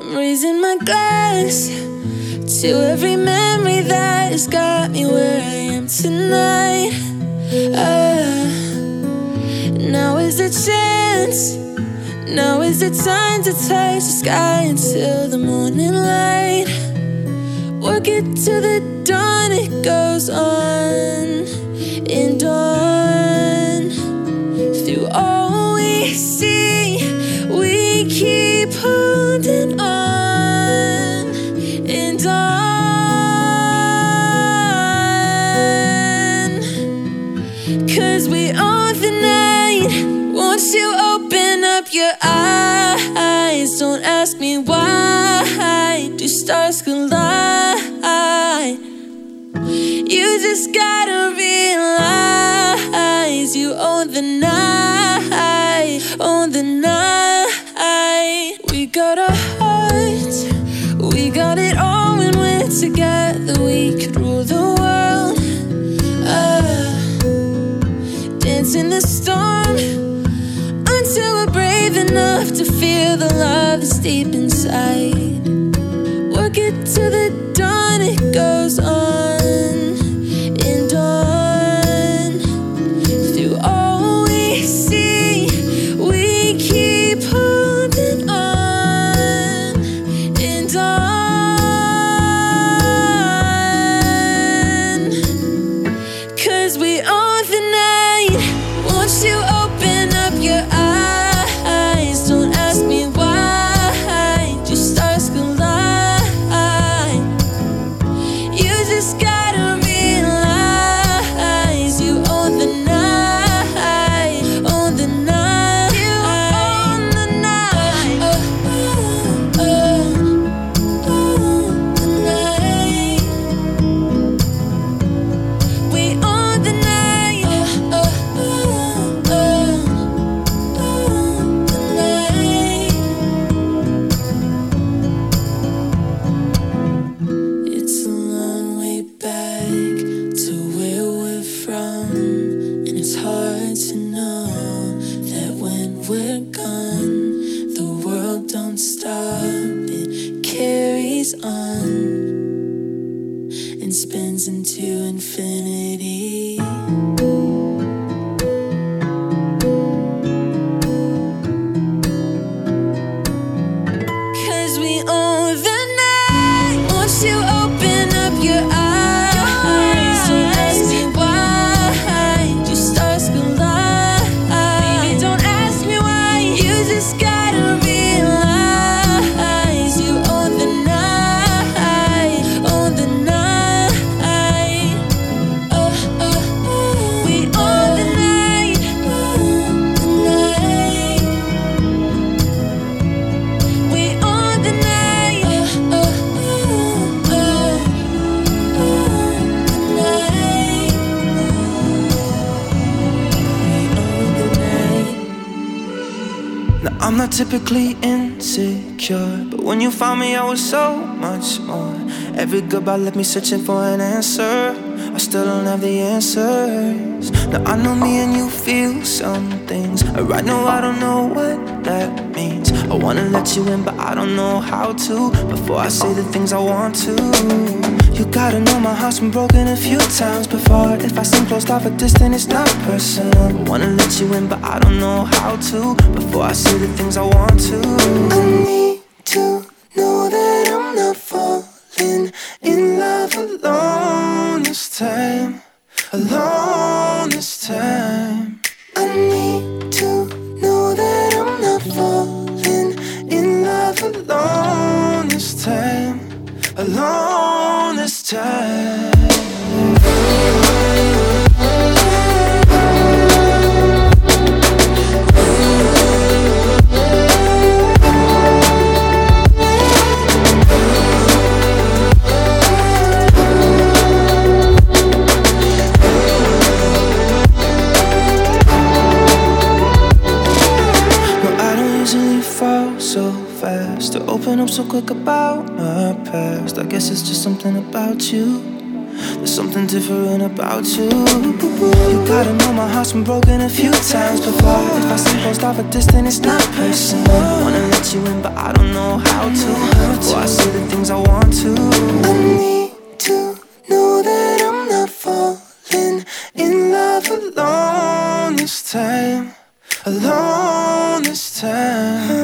I'm raising my glass to every memory that has got me where I am tonight. Ah, now is the chance. Now is the time to touch the sky until the morning light. Work it to the dawn, it goes on and on. The night, own the night. We got a heart, we got it all when we're together. We could rule the world. Ah, dance in the storm until we're brave enough to feel the love that's deep inside. Work it to the dawn, it goes on typically insecure, but when you found me, I was so much more. Every goodbye left me searching for an answer. I still don't have the answers. Now, I know me and you feel some things. Uh, Right now, I don't know what that means. I wanna let you in, but I don't know how to. Before I say the things I want to. You gotta know my heart's been broken a few times before. If I seem closed off or distant, it's not personal. I wanna let you in, but I don't know how to. Before I say the things I want to. I need to know that I'm not falling in love alone this time. Alone this time. I need to know that I'm not falling in love alone this time. Alone so fast. To open up so quick about my past. I guess it's just something about you There's something different about you. You gotta know my heart's been broken a few times before. If I see post off a distance, it's not personal. I Wanna let you in, but I don't know how to. Before I say the things I want to. I need to know that I'm not falling in love alone this time. Alone this time.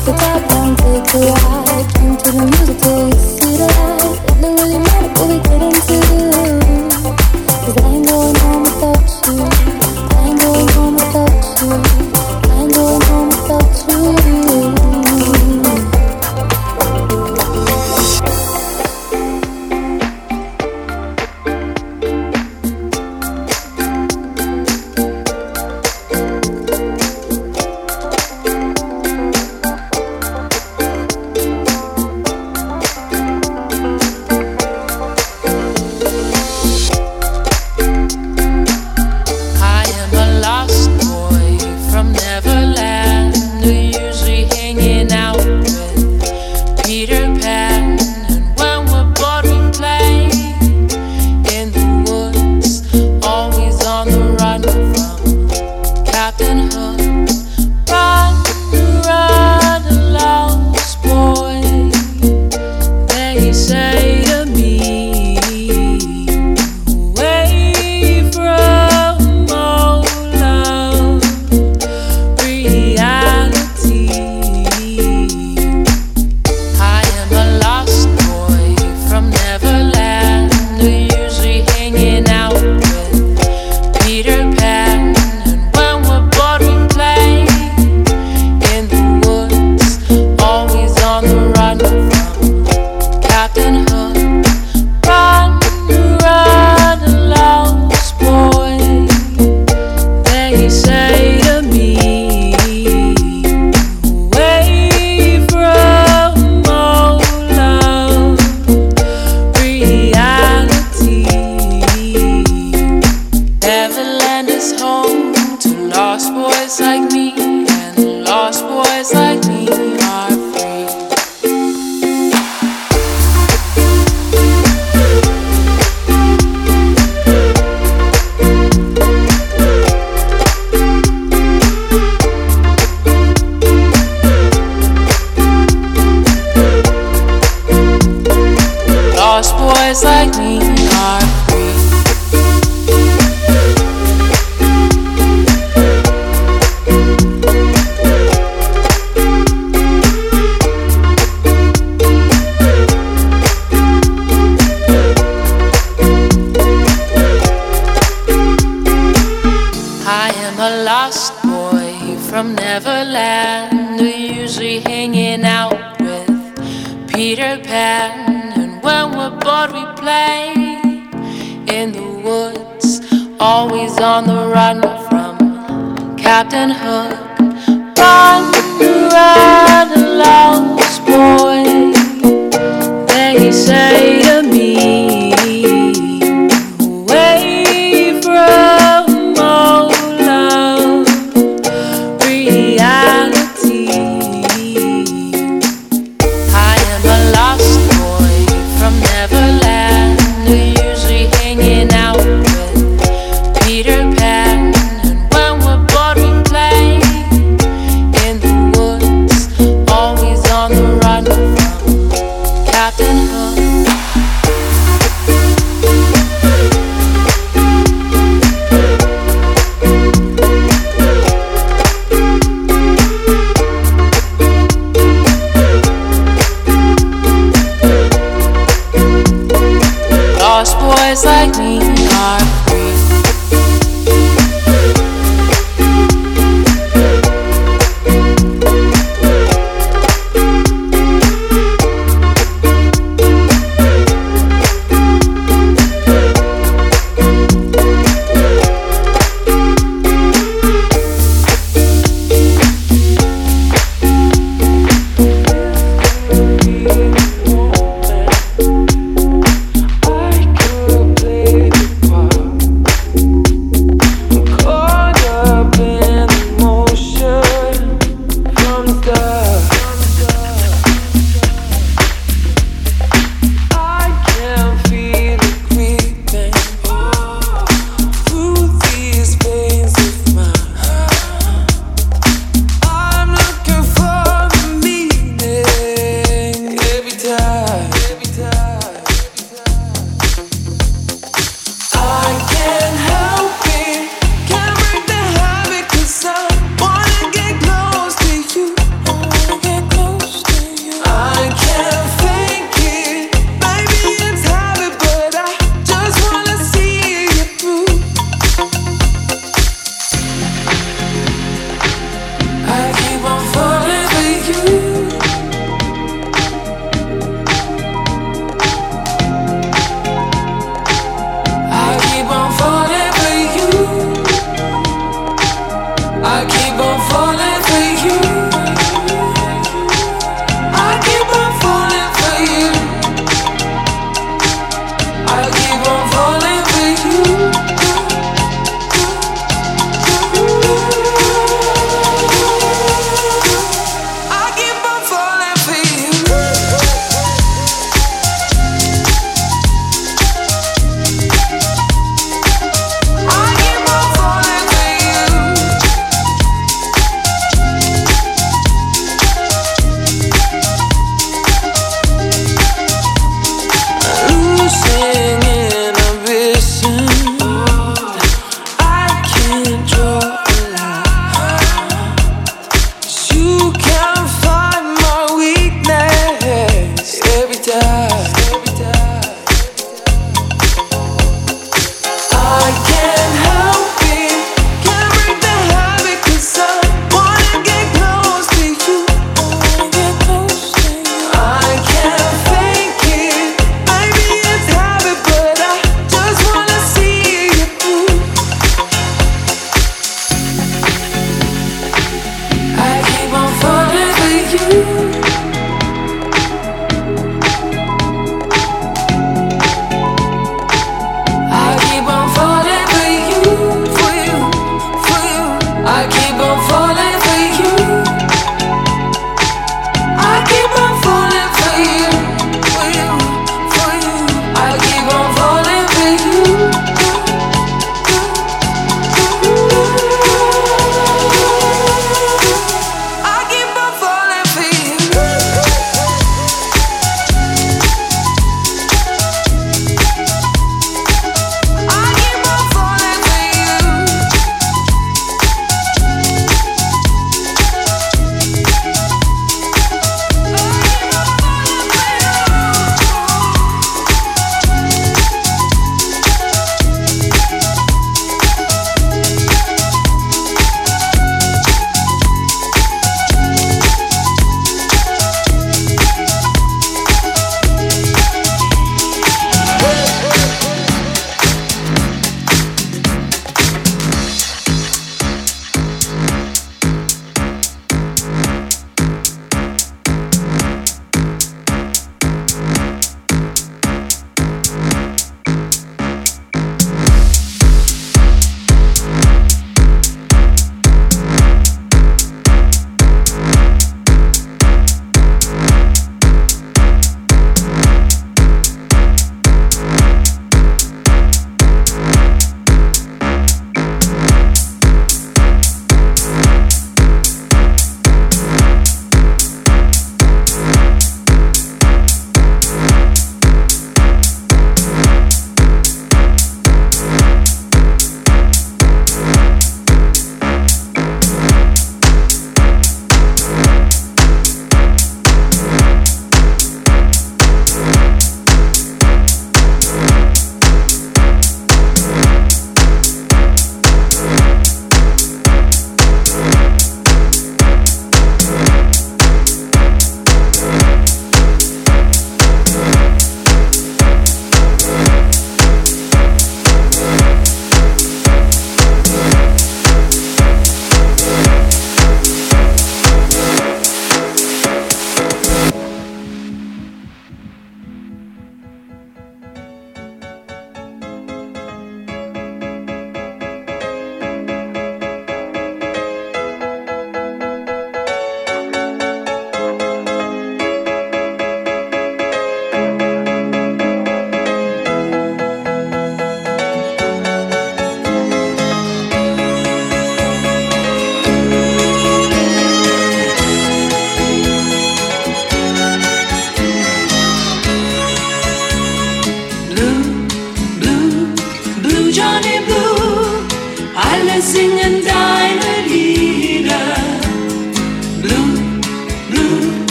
Aku tak berhenti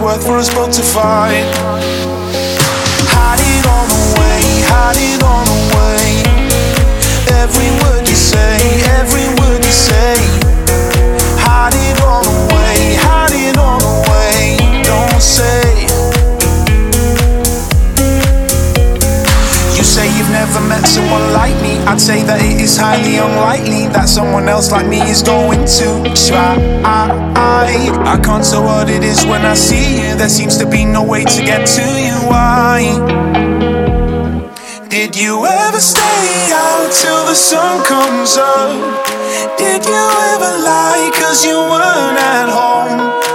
worth for us both to find like me is going to try. I can't tell what it is when I see you. There seems to be no way to get to you. Why? Did you ever stay out till the sun comes up? Did you ever lie cause you weren't at home?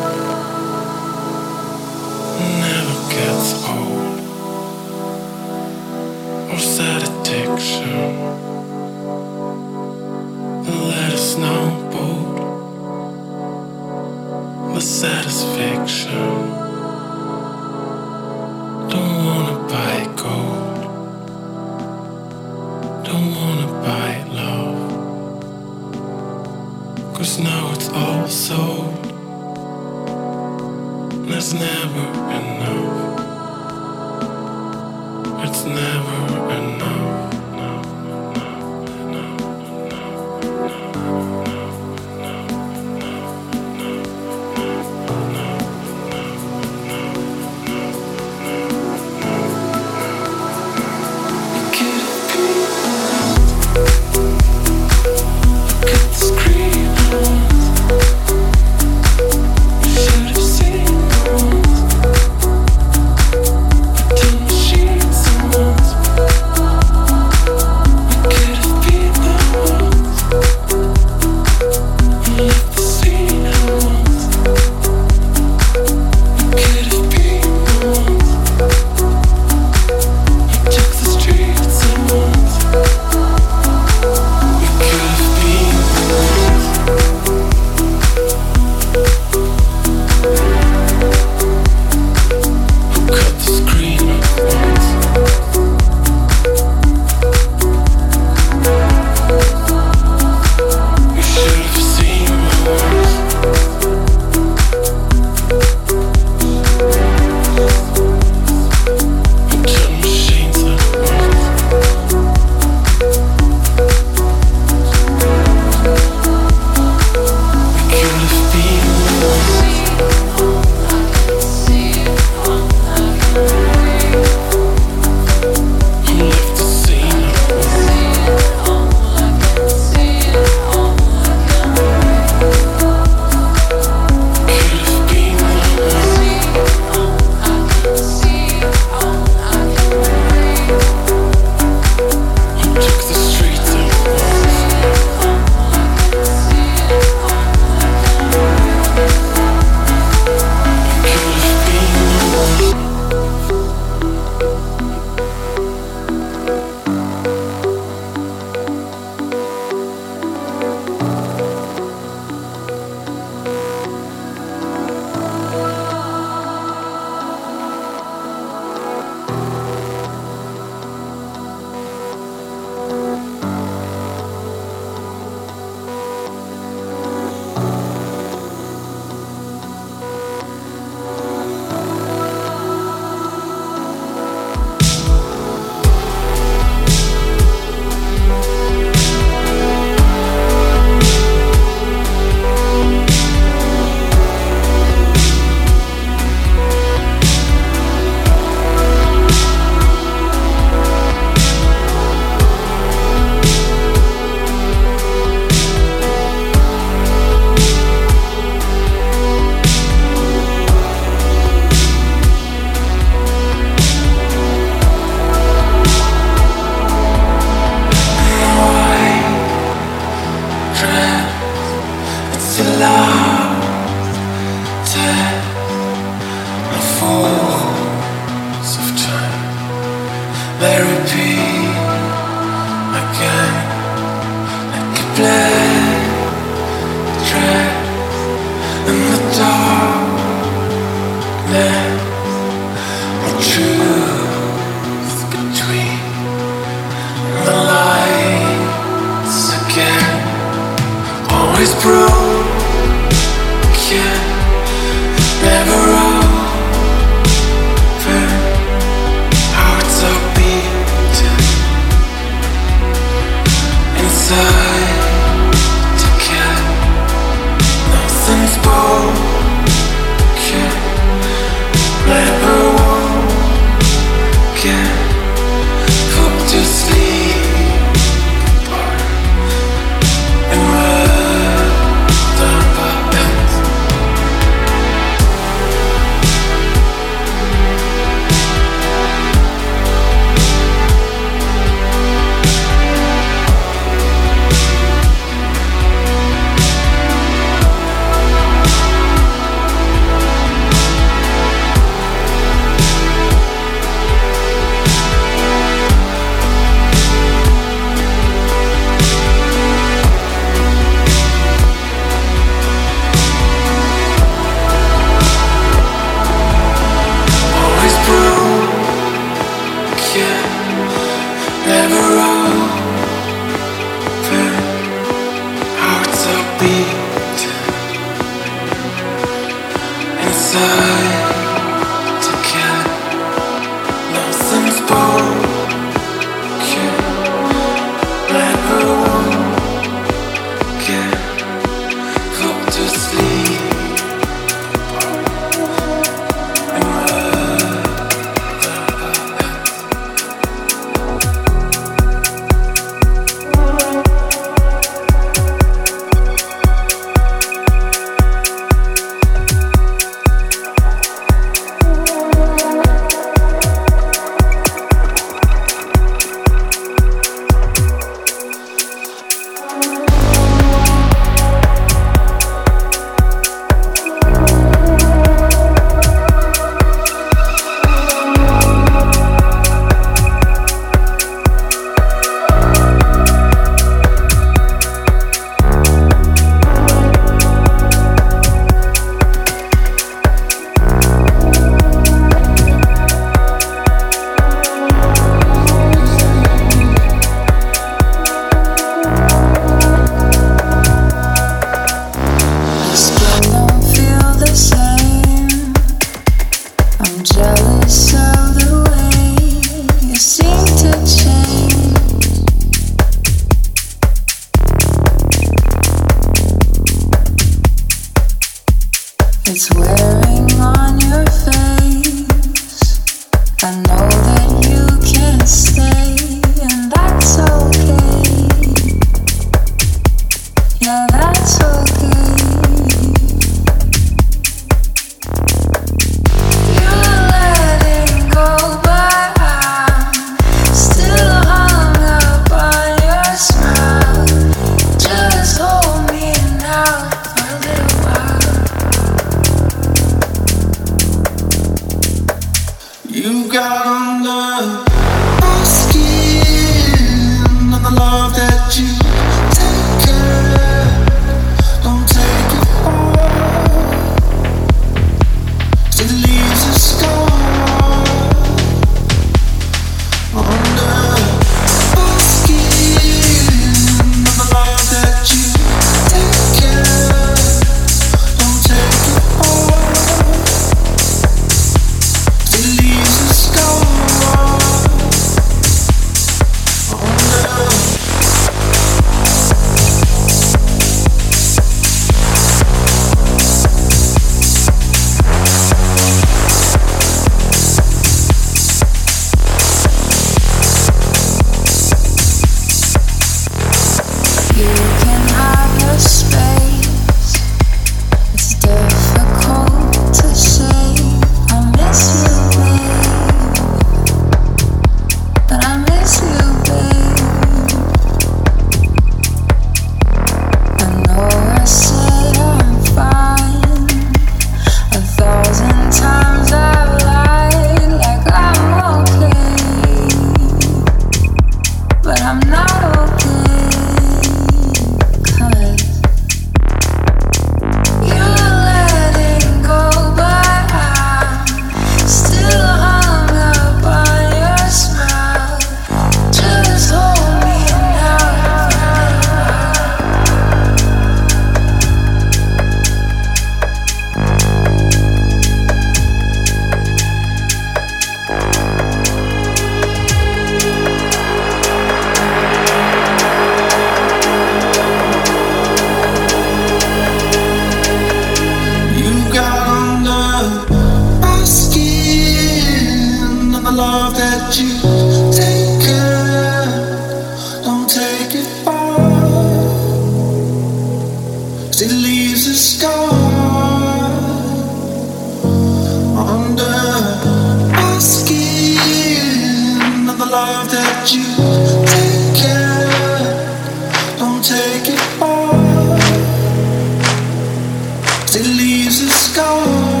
Jesus gone.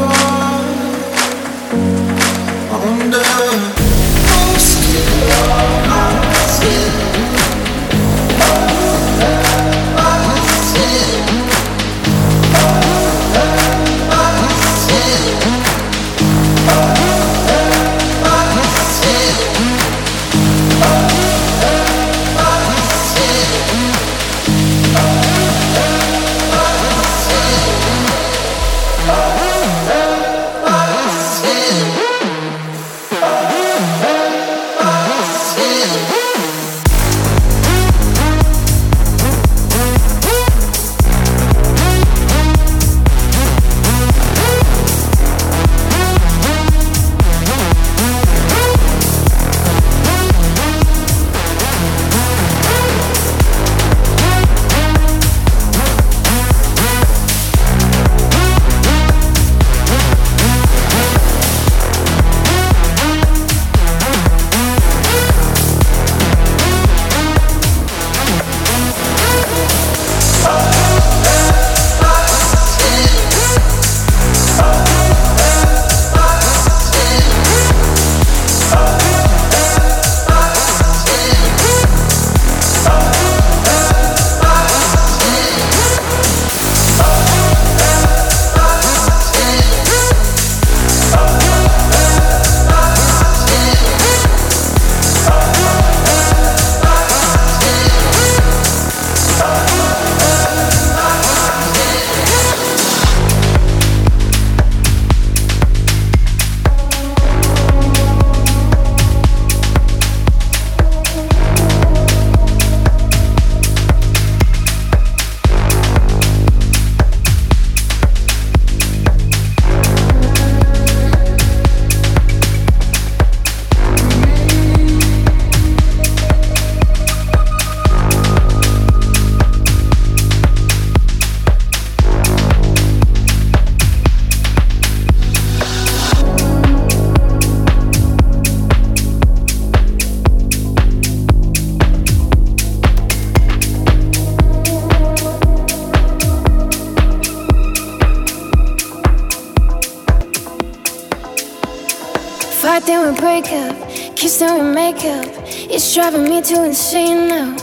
way too insane now.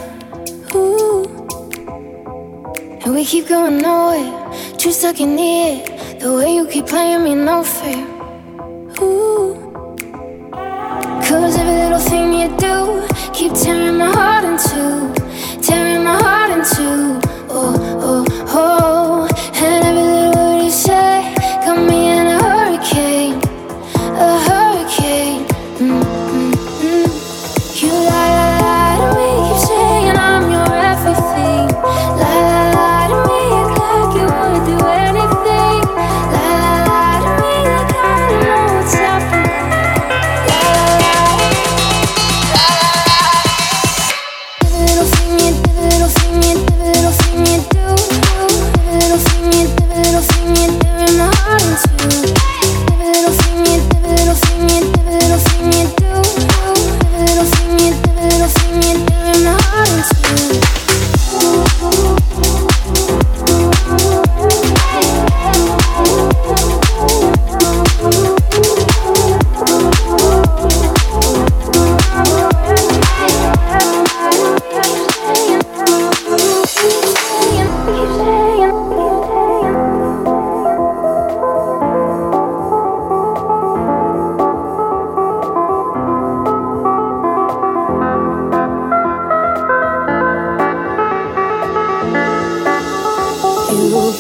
Ooh. And we keep going nowhere. Too stuck in the air. The way you keep playing me no fair.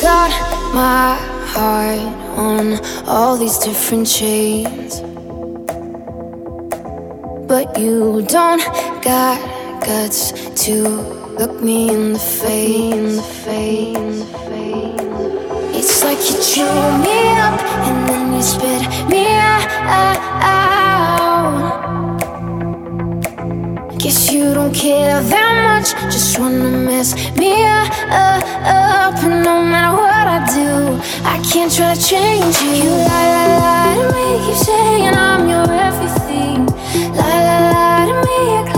got my heart on all these different chains. But you don't got guts to look me in the face. In the face, in the face. It's like you chew me up and then you spit me out. Guess you don't care that much, just wanna mess me up. And no matter what I do, I can't try to change you. You lie, lie, lie to me, keep saying I'm your everything. Lie, lie, lie to me,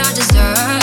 I deserve.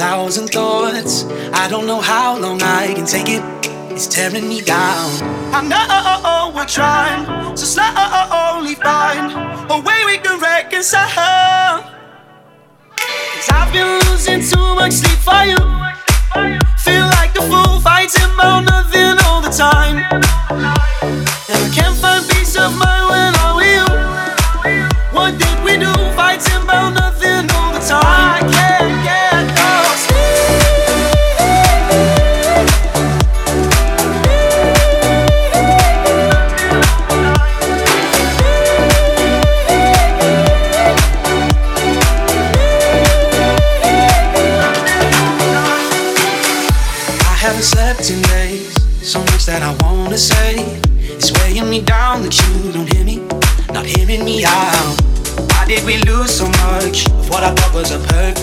Thousand thoughts. I don't know how long I can take it, it's tearing me down. I know we're trying to slowly find a way we can reconcile. Cause I've been losing too much sleep for you. Feel like a fool fighting about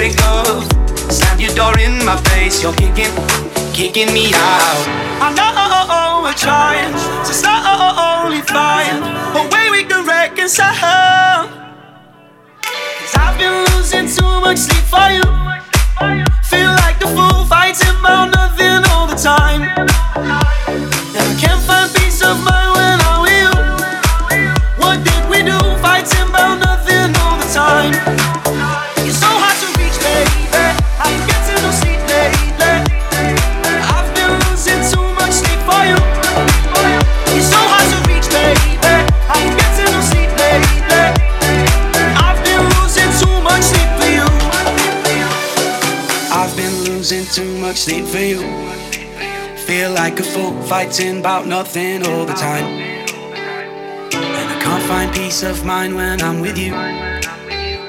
perfect love? Slam your door in my face, you're kicking, kicking me out. I know we're trying to slowly find a way we can reconcile. Cause I've been losing too much sleep for you. Fighting about nothing all the time. And I can't find peace of mind when I'm with you.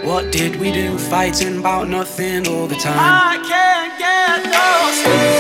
What did we do? Fighting about nothing all the time. I can't get no sleep.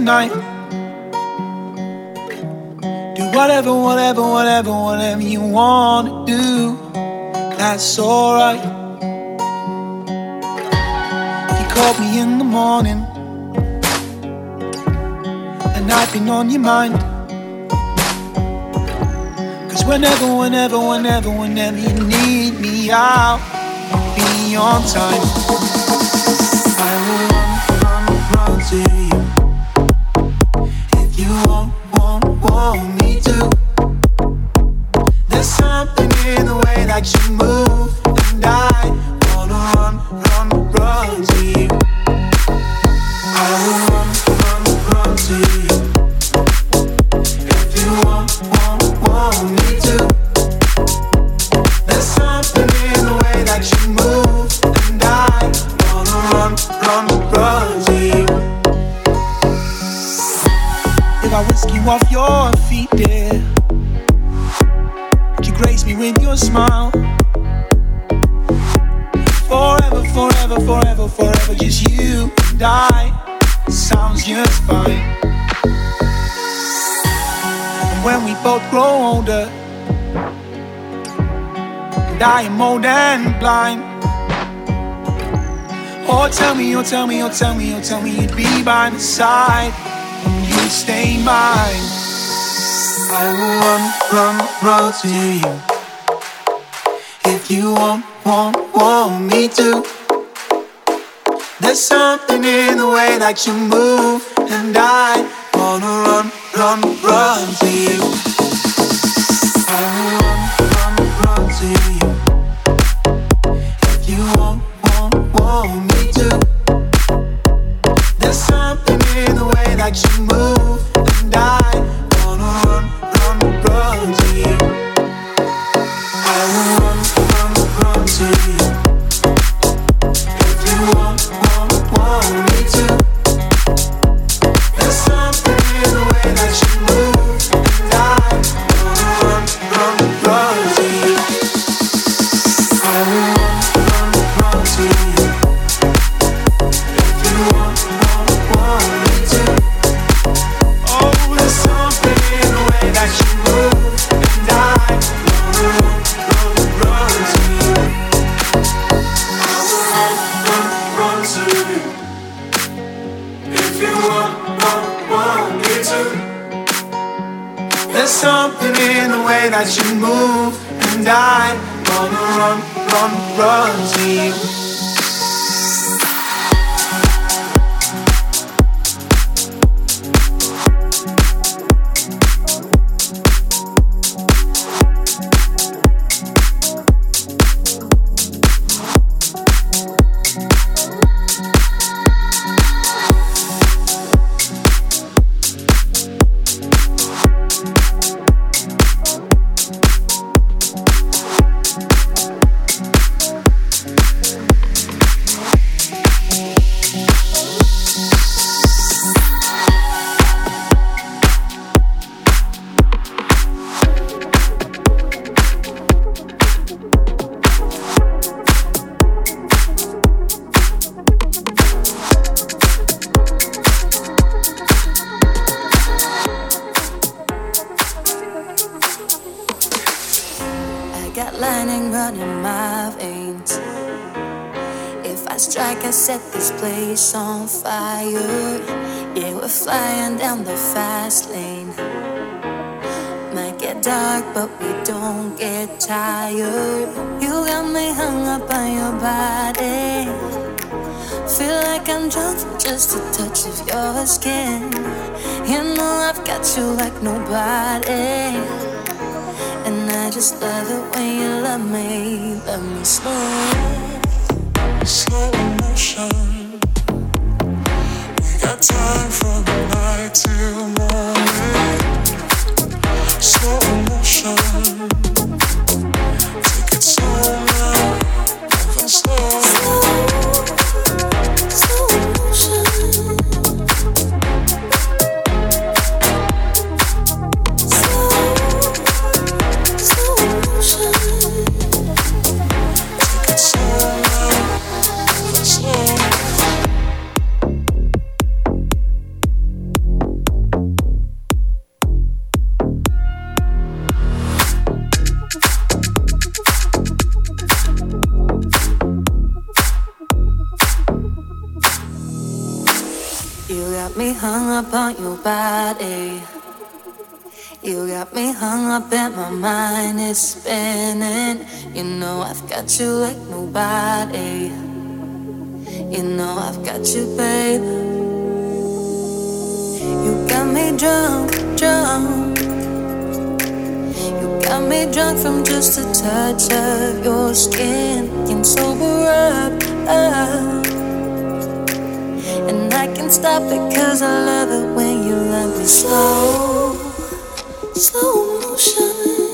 Night. Do whatever, whatever, whatever, whatever you wanna do. That's alright. You called me in the morning, and I've been on your mind. Cause whenever, whenever, whenever, whenever you need me, I'll be on time. I will run, run, run to you. Me, tell me, oh, tell me you'd be by my side and you stay mine. I will run, run, run to you. If you want, want, want me to. There's something in the way that you move, run, to you. But we don't get tired. You got me hung up on your body. Feel like I'm drunk just a touch of your skin. You know I've got you like nobody. And I just love it when you love me, love me slow. Slow motion. My mind is spinning. You know I've got you like nobody. You know I've got you, babe. You got me drunk, drunk. You got me drunk from just a touch of your skin. Can sober up, up. And I can stop it cause I love it when you love me slow. Slow motion.